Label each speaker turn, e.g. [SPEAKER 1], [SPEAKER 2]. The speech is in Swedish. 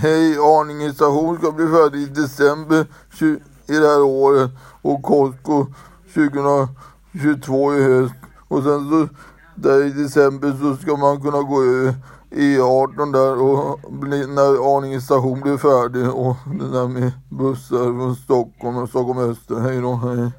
[SPEAKER 1] Hej, Arninge station ska bli färdig i december 20, i det här året och Costco 2022 i höst. Och sen så där i december så ska man kunna gå över E18 där och bli, när Arninge station blir färdig och det där med bussar från Stockholm och Stockholm Öster. Hej då, hej.